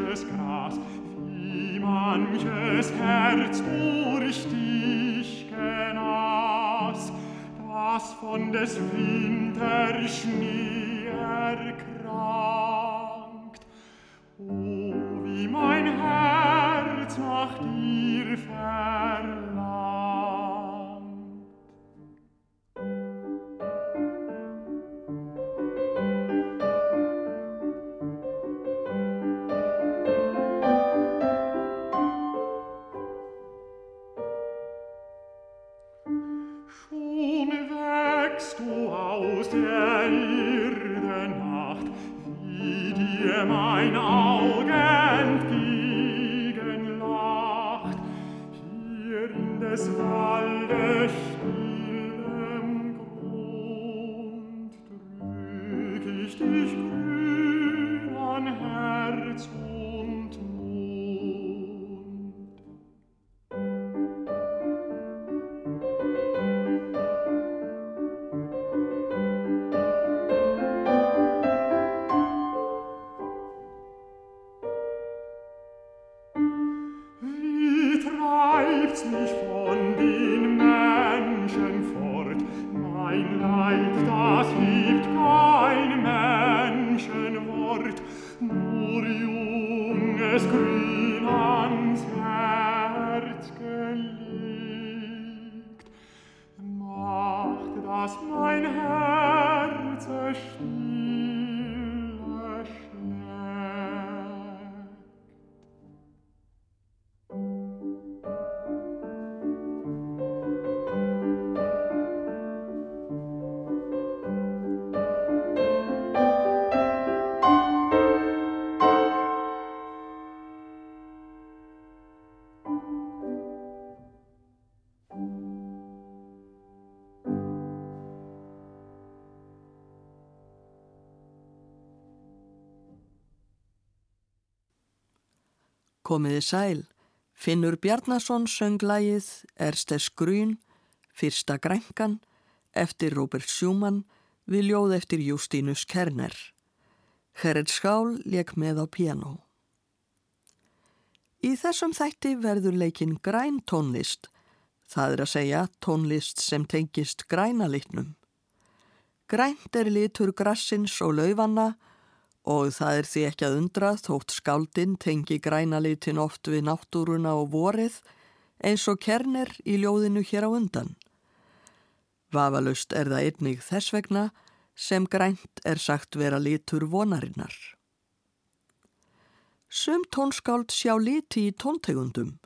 manches Gras, wie manches Herz durch dich genas, das von des Winterschnee ergras. Christ. Komiði sæl. Finnur Bjarnason söng lægið Erstes Grün, Fyrsta grænkan, eftir Robert Schumann, við ljóð eftir Justínus Kerner. Gerrit Skál leik með á piano. Í þessum þætti verður leikinn græn tónlist, það er að segja tónlist sem tengist grænalitnum. Grænt er litur grassins og laufanna og það er því ekki að undra þótt skáldinn tengi grænalitin oft við náttúruna og vorið eins og kerner í ljóðinu hér á undan. Vafalust er það einnig þess vegna sem grænt er sagt vera litur vonarinnar. Sum tónskáld sjá liti í tóntegundum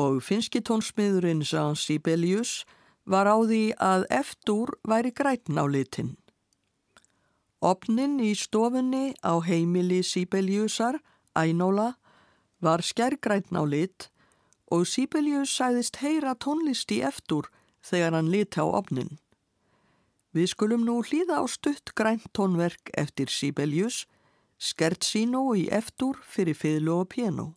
og finski tónsmiðurinn Jean Sibelius var á því að eftir væri grætn á litin. Opnin í stofunni á heimili Sibeliusar, Ænola, var skærgrætn á lit og Sibelius sæðist heyra tónlist í eftir þegar hann lit á opnin. Við skulum nú hlýða á stutt grænt tónverk eftir Sibelius, Schertzino í eftir fyrir fiðlu og piano.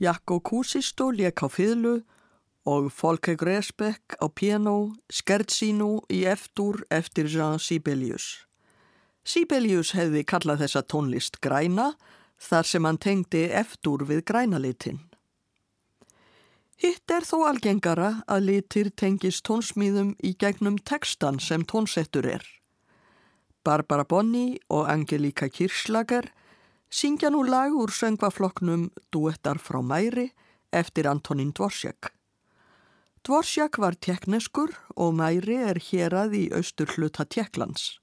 Jakko Kusisto lék á fyrlu og Folke Gresbeck á piano, Schertsino í eftir eftir Jean Sibelius. Sibelius hefði kallað þessa tónlist græna þar sem hann tengdi eftir við grænalitin. Hitt er þó algengara að litir tengist tónsmýðum í gegnum tekstan sem tónsettur er. Barbara Bonni og Angelika Kirchlager syngja nú lag úr söngvafloknum Duettar frá Mæri eftir Antonín Dvorsjak. Dvorsjak var tekneskur og Mæri er hérað í austur hluta Tjekklands.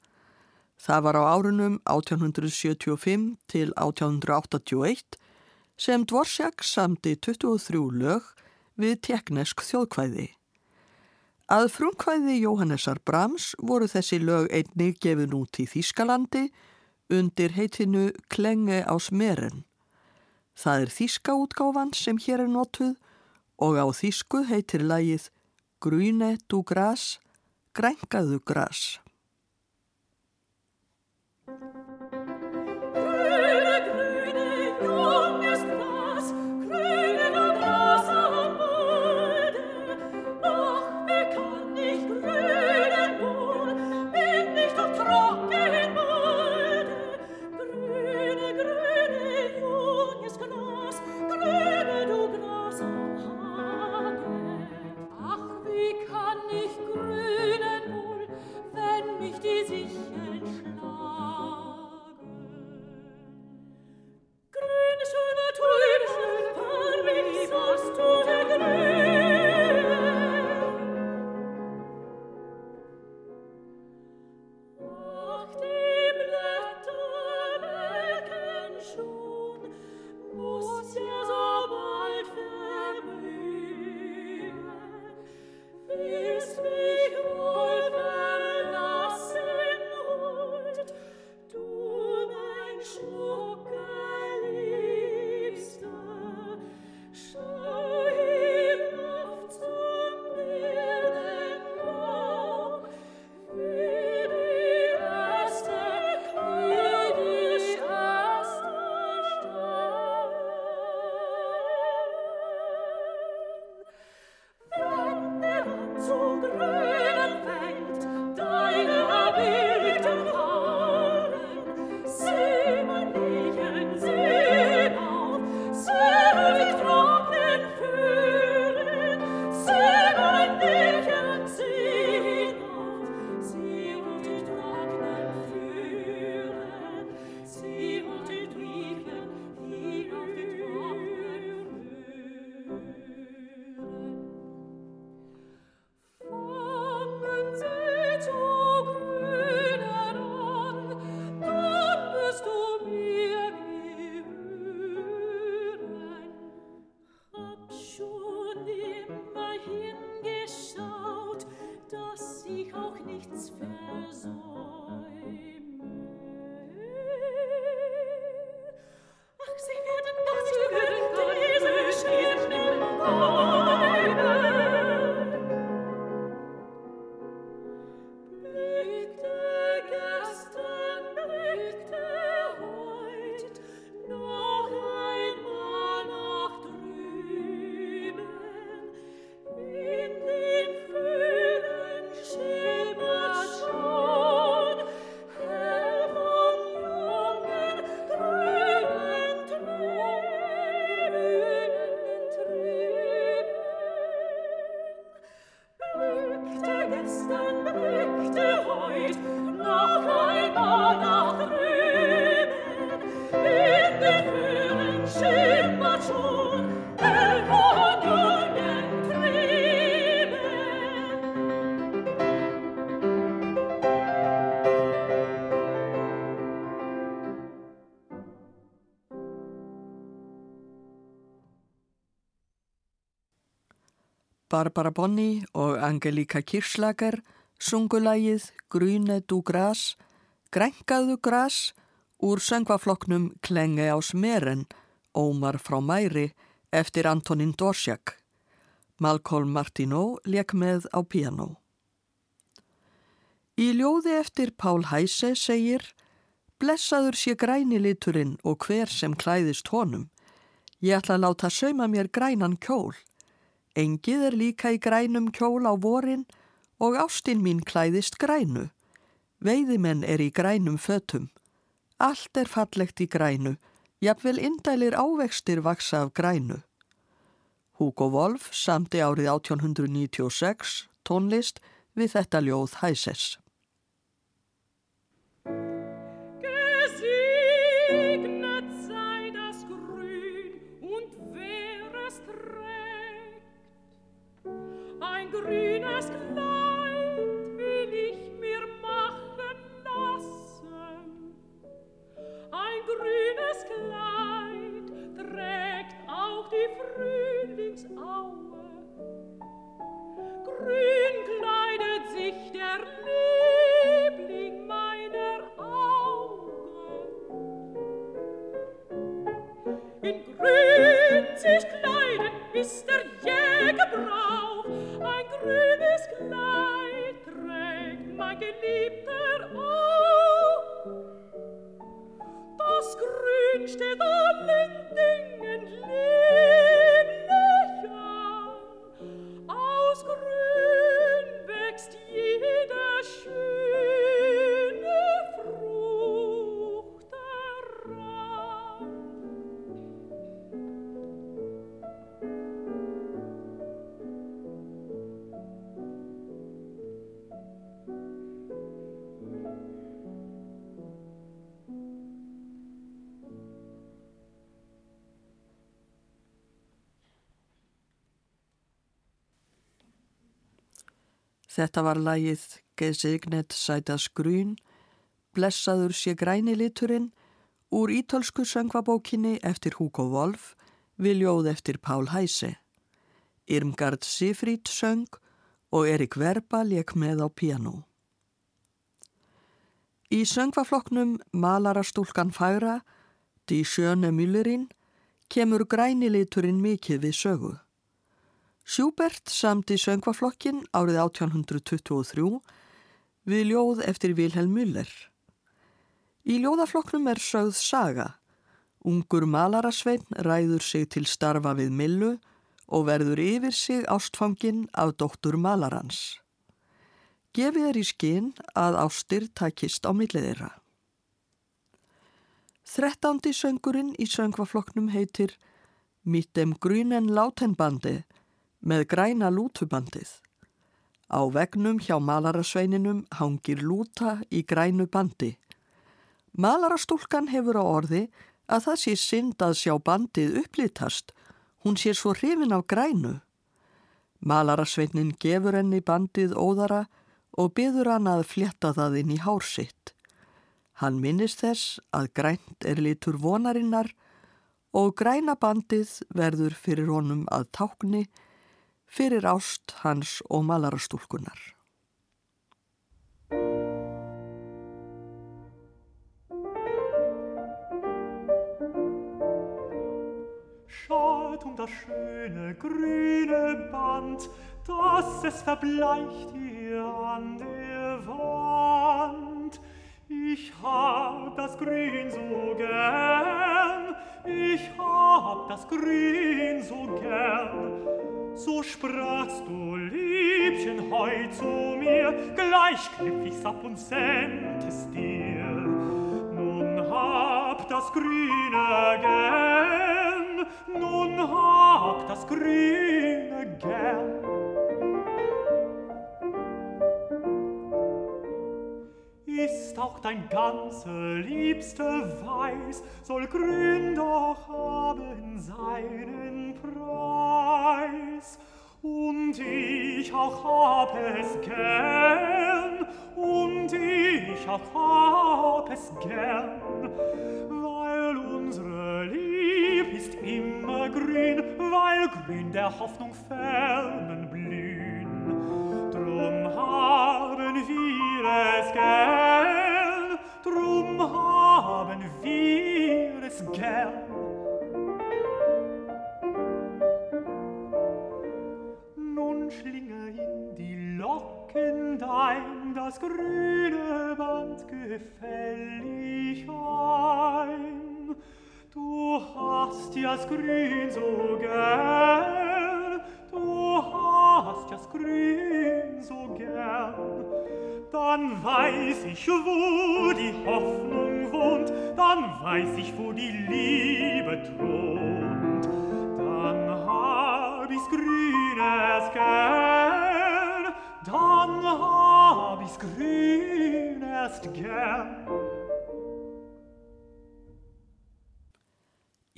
Það var á árunum 1875 til 1881 sem Dvorsjak samti 23 lög við teknesk þjóðkvæði. Að frumkvæði Jóhannesar Brahms voru þessi lög einni gefin út í Þískalandi undir heitinu Klenge á smeren. Það er þíska útgáfan sem hér er notuð og á þísku heitir lægið Grüne du gras, grænkaðu beglückte gestern, beglückte heut, Barbara Bonni og Angelika Kirchlager sungulægið Grüne du gras, Grænkaðu gras úr söngvafloknum Klenge á smeren, Ómar frá Mæri eftir Antonín Dorsjak. Malcolm Martineau leik með á piano. Í ljóði eftir Pál Hæse segir Blessaður sé græniliturinn og hver sem klæðist honum. Ég ætla að láta sauma mér grænan kjól. Engið er líka í grænum kjól á vorin og ástinn mín klæðist grænu. Veiðimenn er í grænum fötum. Allt er fallegt í grænu, jafnvel indælir ávextir vaksa af grænu. Hugo Wolf samti árið 1896 tónlist við þetta ljóð Hæsess. Grünes Kleid Þetta var lagið Gesignet sætas grún, blessaður sé græni liturinn úr ítölsku söngvabókinni eftir Hugo Wolf, viljóð eftir Pál Hæse. Irmgard Sifrít söng og Erik Verba leik með á piano. Í söngvafloknum Malarastúlkan færa, Die Sjöne Müllerinn, kemur græni liturinn mikið við sögu. Schubert samti söngvaflokkin árið 1823 við ljóð eftir Vilhelm Müller. Í ljóðaflokknum er sögð saga. Ungur malarasveinn ræður sig til starfa við Millu og verður yfir sig ástfangin af dóttur malarans. Gefið er í skinn að ástir takist á millið þeirra. Þrettándi söngurinn í söngvaflokknum heitir Mittem Grünen Lautenbandi með græna lútubandið. Á vegnum hjá malarasveininum hangir lúta í grænu bandi. Malarastúlkan hefur á orði að það sé synd að sjá bandið upplítast. Hún sé svo hrifin af grænu. Malarasveinin gefur henni bandið óðara og byður hann að fletta það inn í hársitt. Hann minnist þess að grænt er litur vonarinnar og græna bandið verður fyrir honum að tákni fyrir ást hans og malarastúlkunar. Schaut um das schöne grüne Band, dass es verbleicht hier an der Wand. Ich hab das Grün so gern, ich hab das Grün so gern. so sprachst du, Liebchen, heu zu mir, gleich knipp ich's ab und send es dir. Nun hab das Grüne gern, nun hab das Grüne gern. ist auch dein ganze liebste Weiß, soll grün doch haben seinen Preis. Und ich auch hab es gern, und ich auch hab es gern, weil unsere Lieb ist immer grün, weil grün der Hoffnung fernen Blick drum haben wir es gern, drum haben wir es gern. Nun schlinge in die Locken dein das grüne Band gefällig ein. Du hast ja das Grün so gern, du hast das Grün so gern. Dann weiß ich, wo die Hoffnung wohnt, dann weiß ich, wo die Liebe thront. Dann hab ich's Grünes gern, dann hab ich's Grünest gern.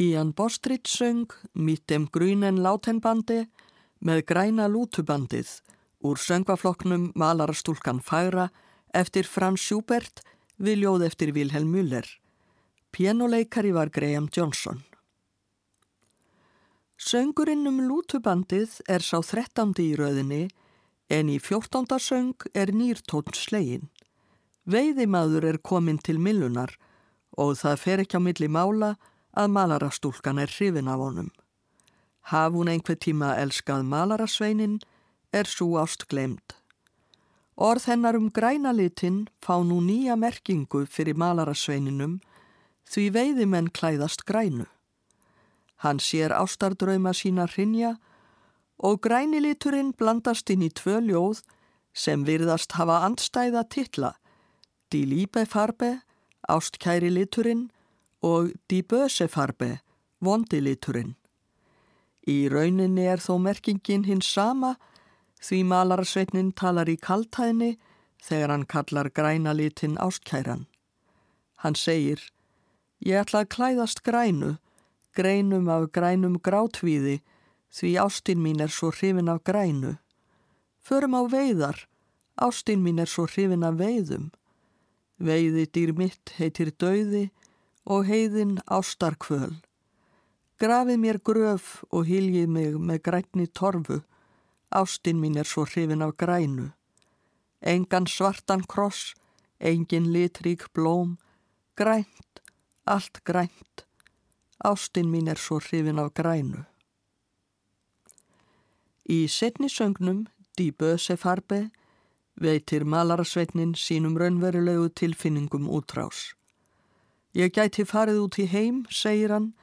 Ian Bostridge söng Mitt dem grunen látenbandi með græna lútubandið úr söngvafloknum Malarastúlkan Færa eftir Frans Schubert við ljóð eftir Vilhelm Müller. Pianoleikari var Graham Johnson. Söngurinn um lútubandið er sá 13. í rauðinni en í 14. söng er nýrtótt slegin. Veiðimaður er komin til millunar og það fer ekki á milli mála að malarastúlkan er hrifin af honum. Haf hún einhver tíma elskað malarasveinin er svo ást glemd. Orð hennar um grænalitinn fá nú nýja merkingu fyrir malarasveininum því veiðimenn klæðast grænu. Hann sér ástardrauma sína hrinja og græniliturinn blandast inn í tvö ljóð sem virðast hafa andstæða titla Die Liebe Farbe, ástkæri liturinn og Die Böse Farbe, vondiliturinn. Í rauninni er þó merkingin hins sama því malarsveitnin talar í kaltæðni þegar hann kallar græna litin ástkæran. Hann segir, ég ætla að klæðast grænu, grænum af grænum grátvíði því ástinn mín er svo hrifin af grænu. Förum á veiðar, ástinn mín er svo hrifin af veiðum. Veiði dýr mitt heitir döiði og heiðin ástarkvöl. Grafið mér gröf og hiljið mig með grænni torfu, ástinn mín er svo hrifin af grænu. Engan svartan kross, engin litrík blóm, grænt, allt grænt, ástinn mín er svo hrifin af grænu. Í setni söngnum, Die Böse Farbe, veitir malarasveitnin sínum raunverulegu tilfinningum útrás. Ég gæti farið út í heim, segir hann,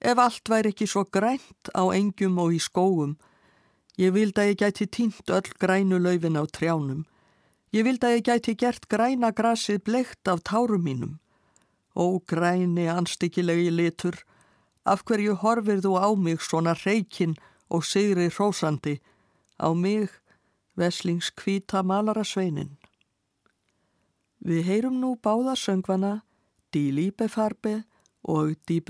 ef allt væri ekki svo grænt á engjum og í skóum. Ég vild að ég gæti tínt öll grænu laufin á trjánum. Ég vild að ég gæti gert græna grasið bleikt af tárum mínum. Ó græni anstíkilegi litur, af hverju horfir þú á mig svona reykinn og sigri hrósandi, á mig, veslings kvíta malarasveinin. Við heyrum nú báða söngvana Die Liebefarbe og Die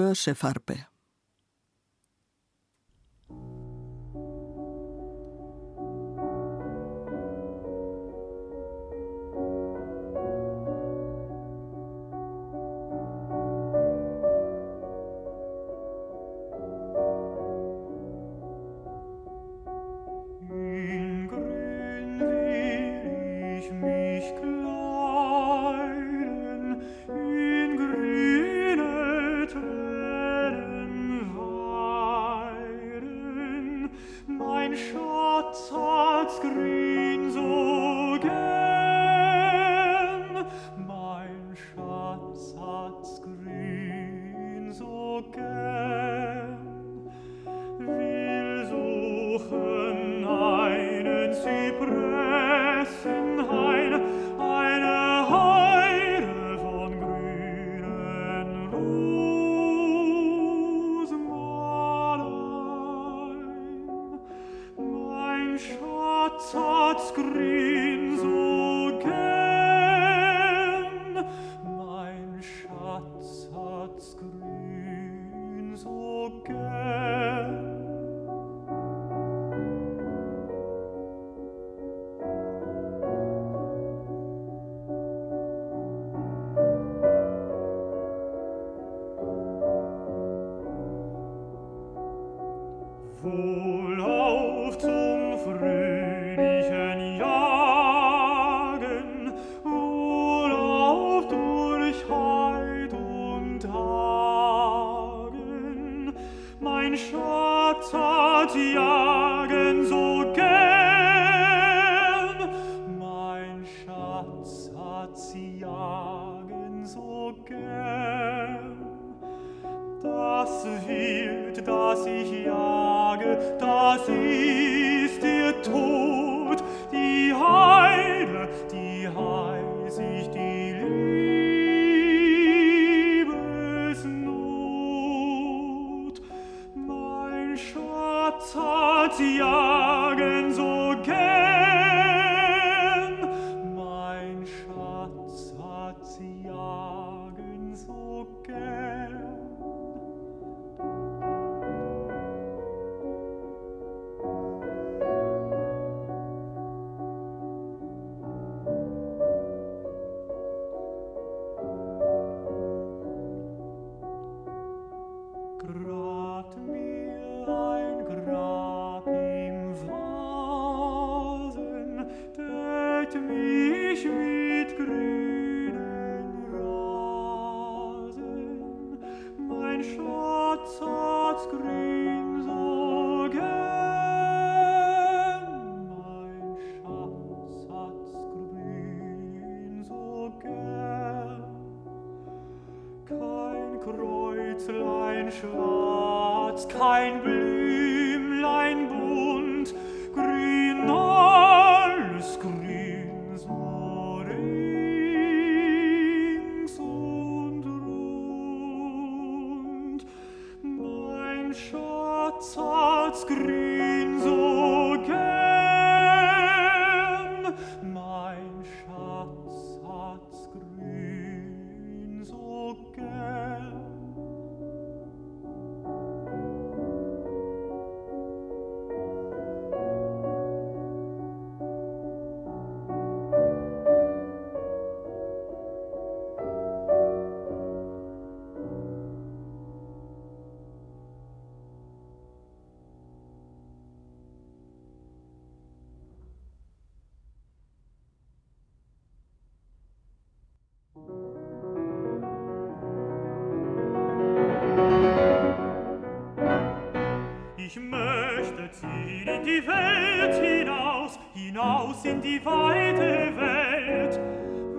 die Welt hinaus, hinaus in die weite Welt.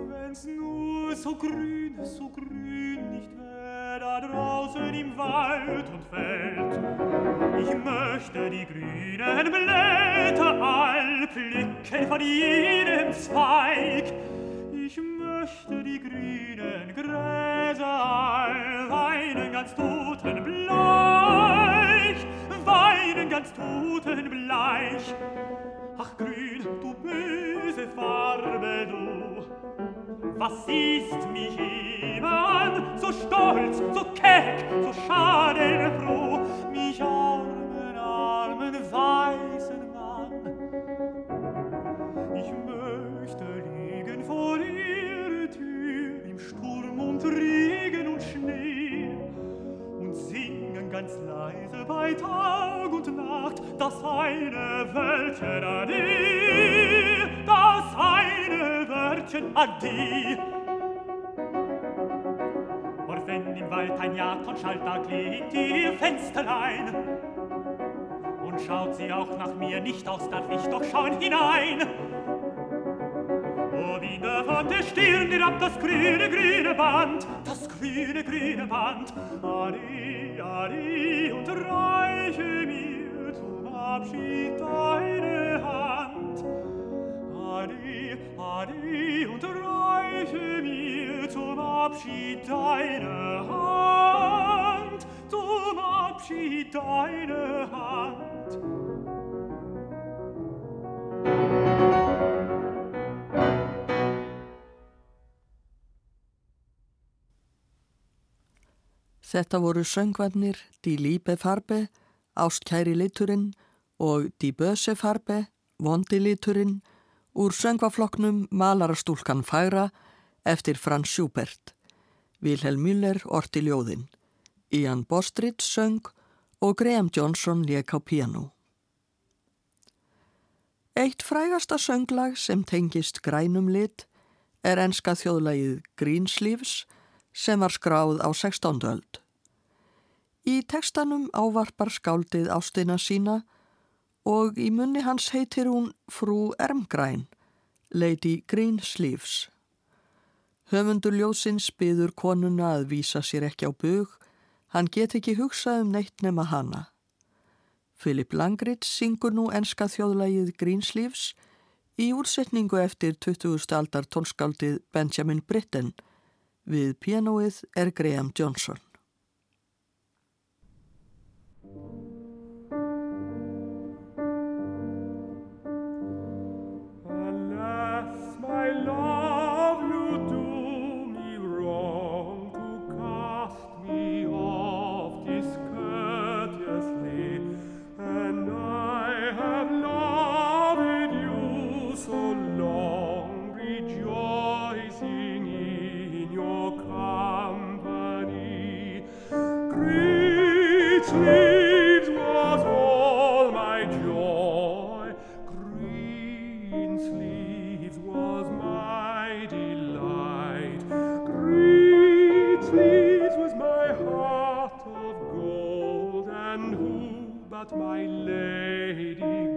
Wenn's nur so grün, so grün nicht wär, da draußen im Wald und Feld. Ich möchte die grünen Blätter all blicken von jedem Zweig, gleich. Ach grün, du böse Farbe, du, was siehst mich immer an, so stolz, so keck, so schadenfroh. schöner dir das eine Wörtchen adi. Und wenn im Wald ein Jagdhornschalter klingt ihr Fensterlein und schaut sie auch nach mir nicht aus, darf ich doch schauen hinein. Oh, o wieder von der Stirn herab das grüne, grüne Band, das grüne, grüne Band. Ari, Ari, und reiche mir zum Abschied deine und reiche mir zum Abschied deine Hand, zum Abschied deine Hand. Þetta voru söngvarnir Die Liebe Farbe, Ástkæri liturinn og Die Böse Farbe, Vondi liturinn úr söngvafloknum Malarastúlkan Færa eftir Franz Schubert. Vilhelm Müller orti ljóðin. Ian Bostridge söng og Graham Johnson lék á piano. Eitt frægasta sönglag sem tengist grænum lit er enska þjóðlagið Greensleeves sem var skráð á 16. öld. Í tekstanum ávarpar skáldið ástina sína og í munni hans heitir hún Frú Ermgræn, Lady Greensleeves. Höfundur ljósins byður konuna að vísa sér ekki á bug, Hann get ekki hugsað um neitt nema hana. Philip Langridge syngur nú enska þjóðlægið Greensleeves í úrsetningu eftir 20. aldar tónskáldið Benjamin Britten. Við pianoið er Graham Johnson. my lady.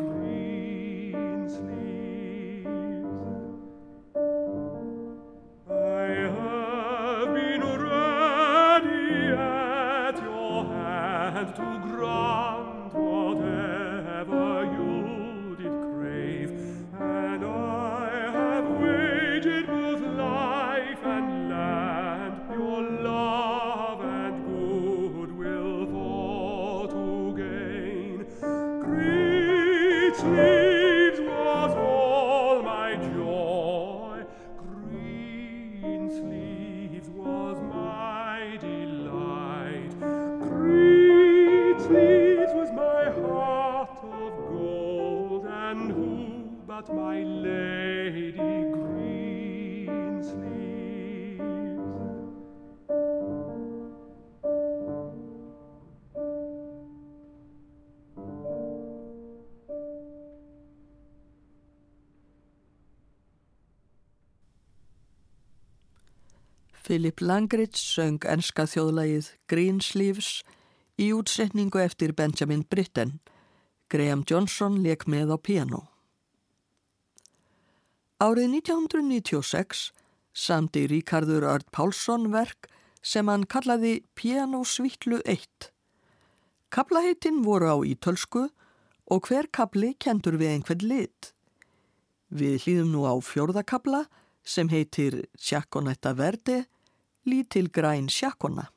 Philip Langridge söng enska þjóðlægið Greensleeves í útsetningu eftir Benjamin Britten. Graham Johnson leik með á piano. Árið 1996 samti Ríkardur Ard Pálsson verk sem hann kallaði Piano Svítlu 1. Kaplaheitin voru á ítölsku og hver kapli kentur við einhvern lit. Við hlýðum nú á fjórðakabla sem heitir Sjakkonetta Verdi lítil græn sjakkona.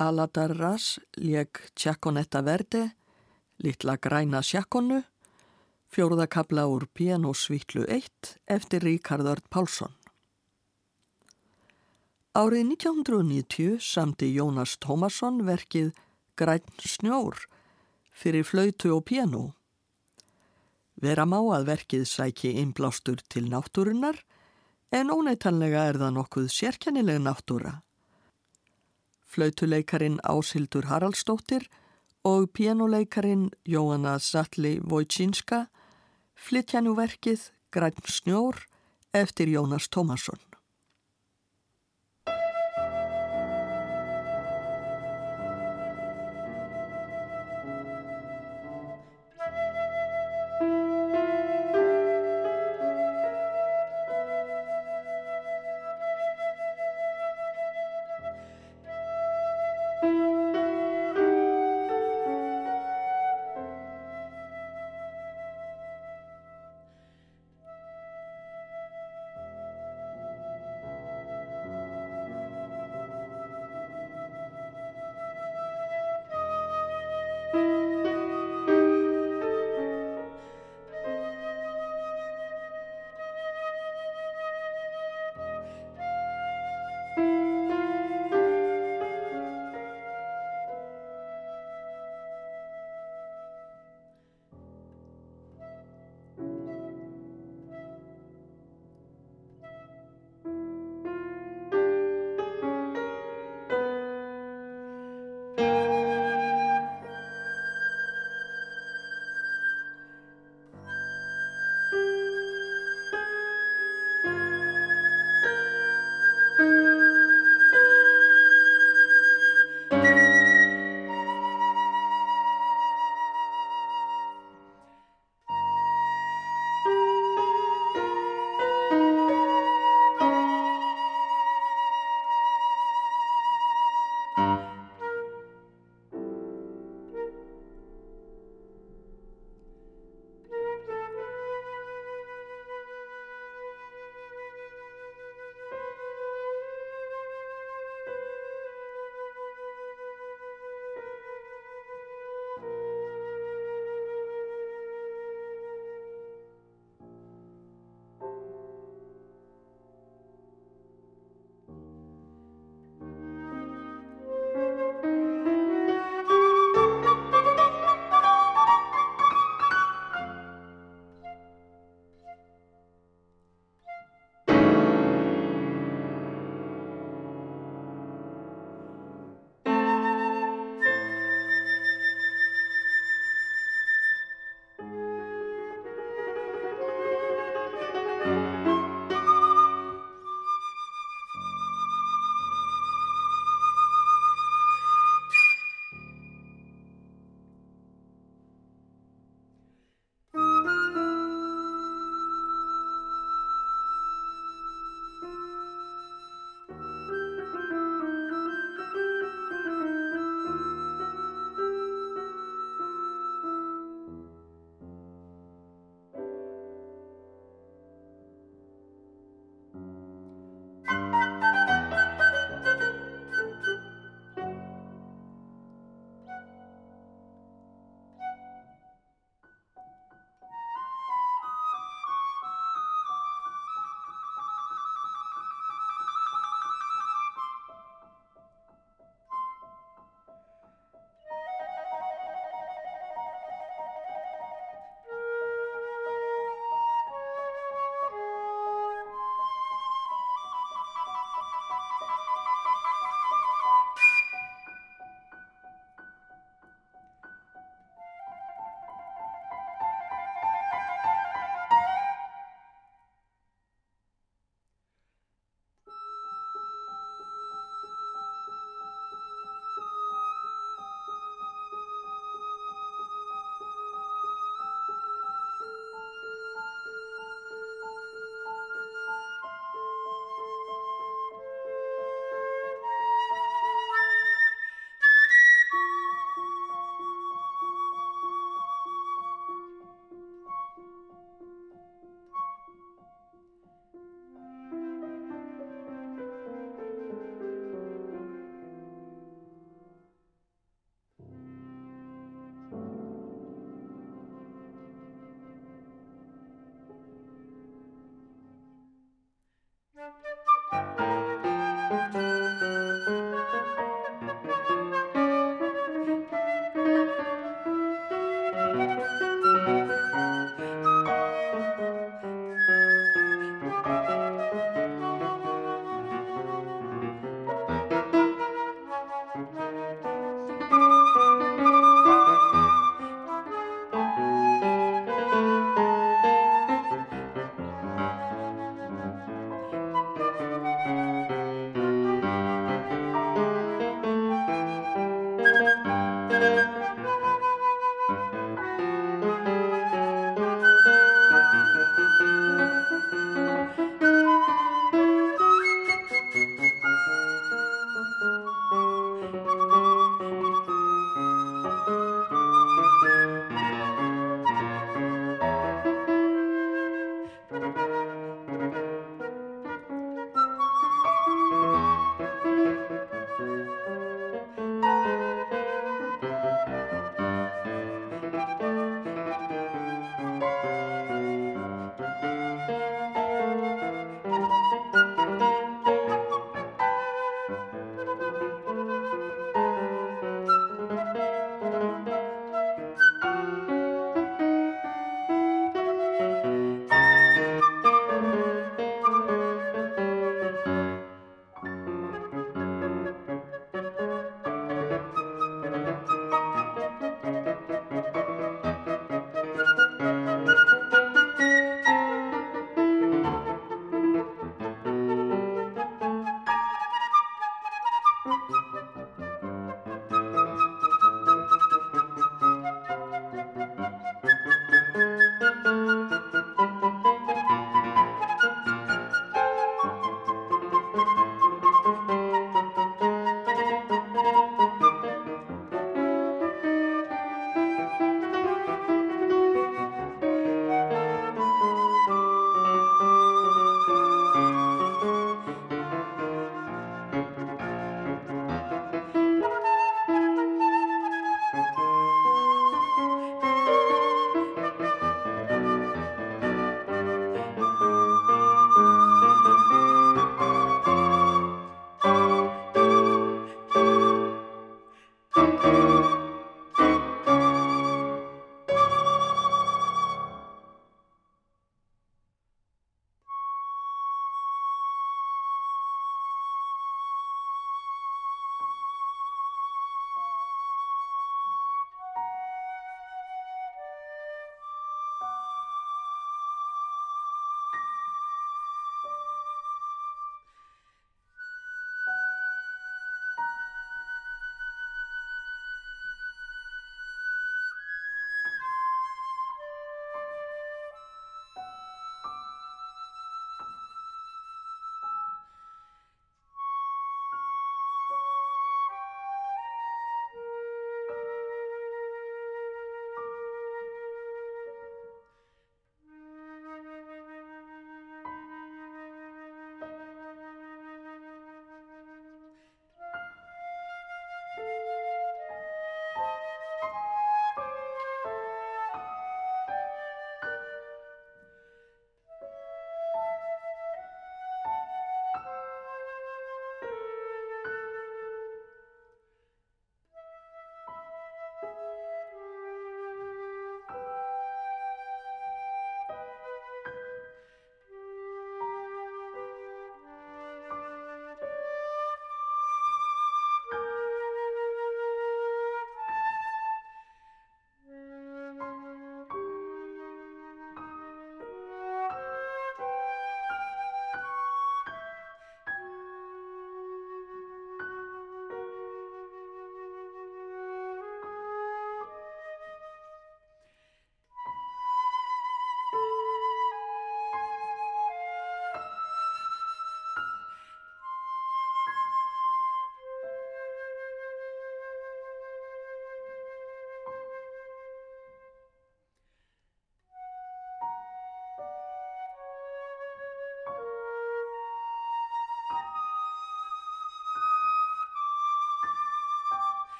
Aladarras leg Tjakonetta Verde, Littla græna sjakkonu, fjóruðakabla úr Pianosvítlu 1 eftir Ríkardard Pálsson. Árið 1990 samti Jónas Tómasson verkið Græn snjór fyrir flautu og piano. Vera má að verkið sæki innblástur til náttúrunar en óneitanlega er það nokkuð sérkennileg náttúra. Flautuleikarin Ásildur Haraldsdóttir og pianoleikarin Jóhanna Salli Vojtsinska flytja nú verkið Græn snjór eftir Jónas Tómasson.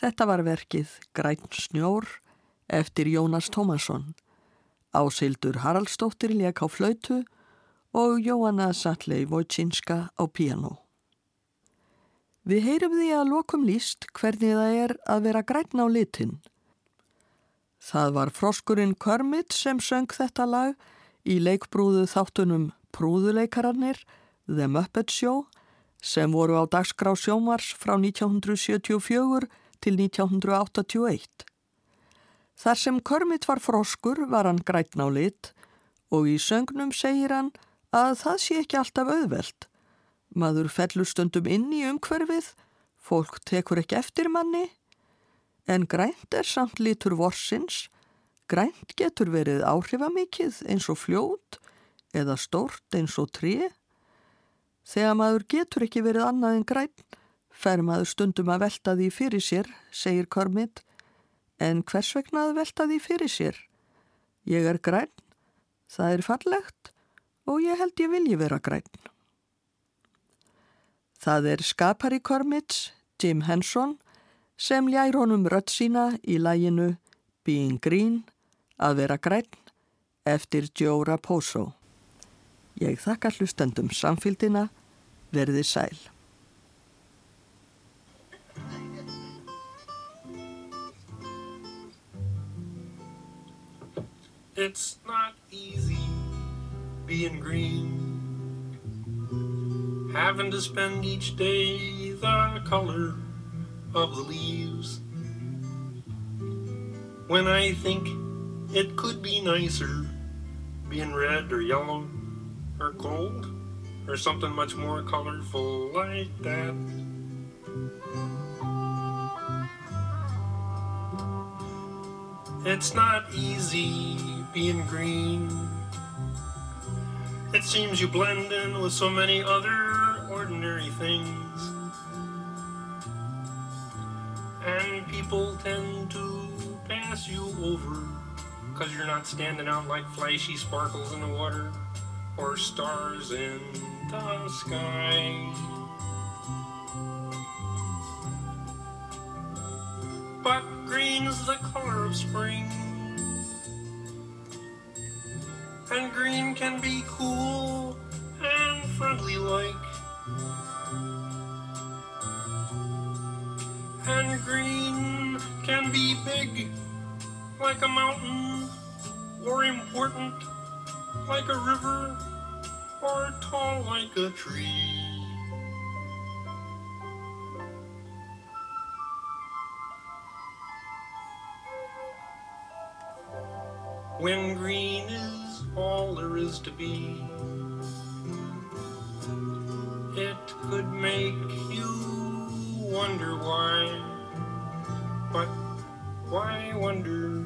Þetta var verkið Græn snjór eftir Jónas Tómasson. Ásildur Haraldsdóttir leik á flautu og Jóanna Satley Wojcinska á piano. Við heyrum því að lokum líst hvernig það er að vera græn á litin. Það var froskurinn Kermit sem söng þetta lag í leikbrúðu þáttunum Prúðuleikararnir, The Muppet Show, sem voru á dagskrá sjómars frá 1974 til 1981. Þar sem Kermit var froskur var hann græn á lit og í söngnum segir hann að það sé ekki alltaf auðvelt. Maður fellur stundum inn í umhverfið, fólk tekur ekki eftir manni, en grænt er samt lítur vorsins, grænt getur verið áhrifamikið eins og fljót eða stórt eins og tré. Þegar maður getur ekki verið annað en grænt, fer maður stundum að velta því fyrir sér, segir Kormit, en hvers vegna að velta því fyrir sér? Ég er græn, það er fallegt og ég held ég vilji vera græn. Það er skapari Kormits, Jim Henson, sem ljær honum rött sína í læginu Being Green, að vera græn, eftir Joe Raposo. Ég þakka hlustendum samfélgina, verði sæl. It's not easy being green. having to spend each day the color of the leaves. When I think it could be nicer being red or yellow or gold or something much more colorful like that. It's not easy being green. It seems you blend in with so many other ordinary things. And people tend to pass you over because you're not standing out like flashy sparkles in the water or stars in the sky. But green's the color of spring. And green can be cool and friendly like. And green can be big, like a mountain, or important, like a river, or tall like a tree. When green is all there is to be, it could make you wonder why. But why wonder?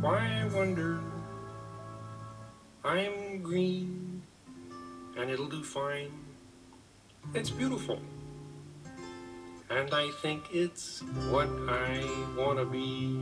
Why wonder? I'm green and it'll do fine. It's beautiful. And I think it's what I wanna be.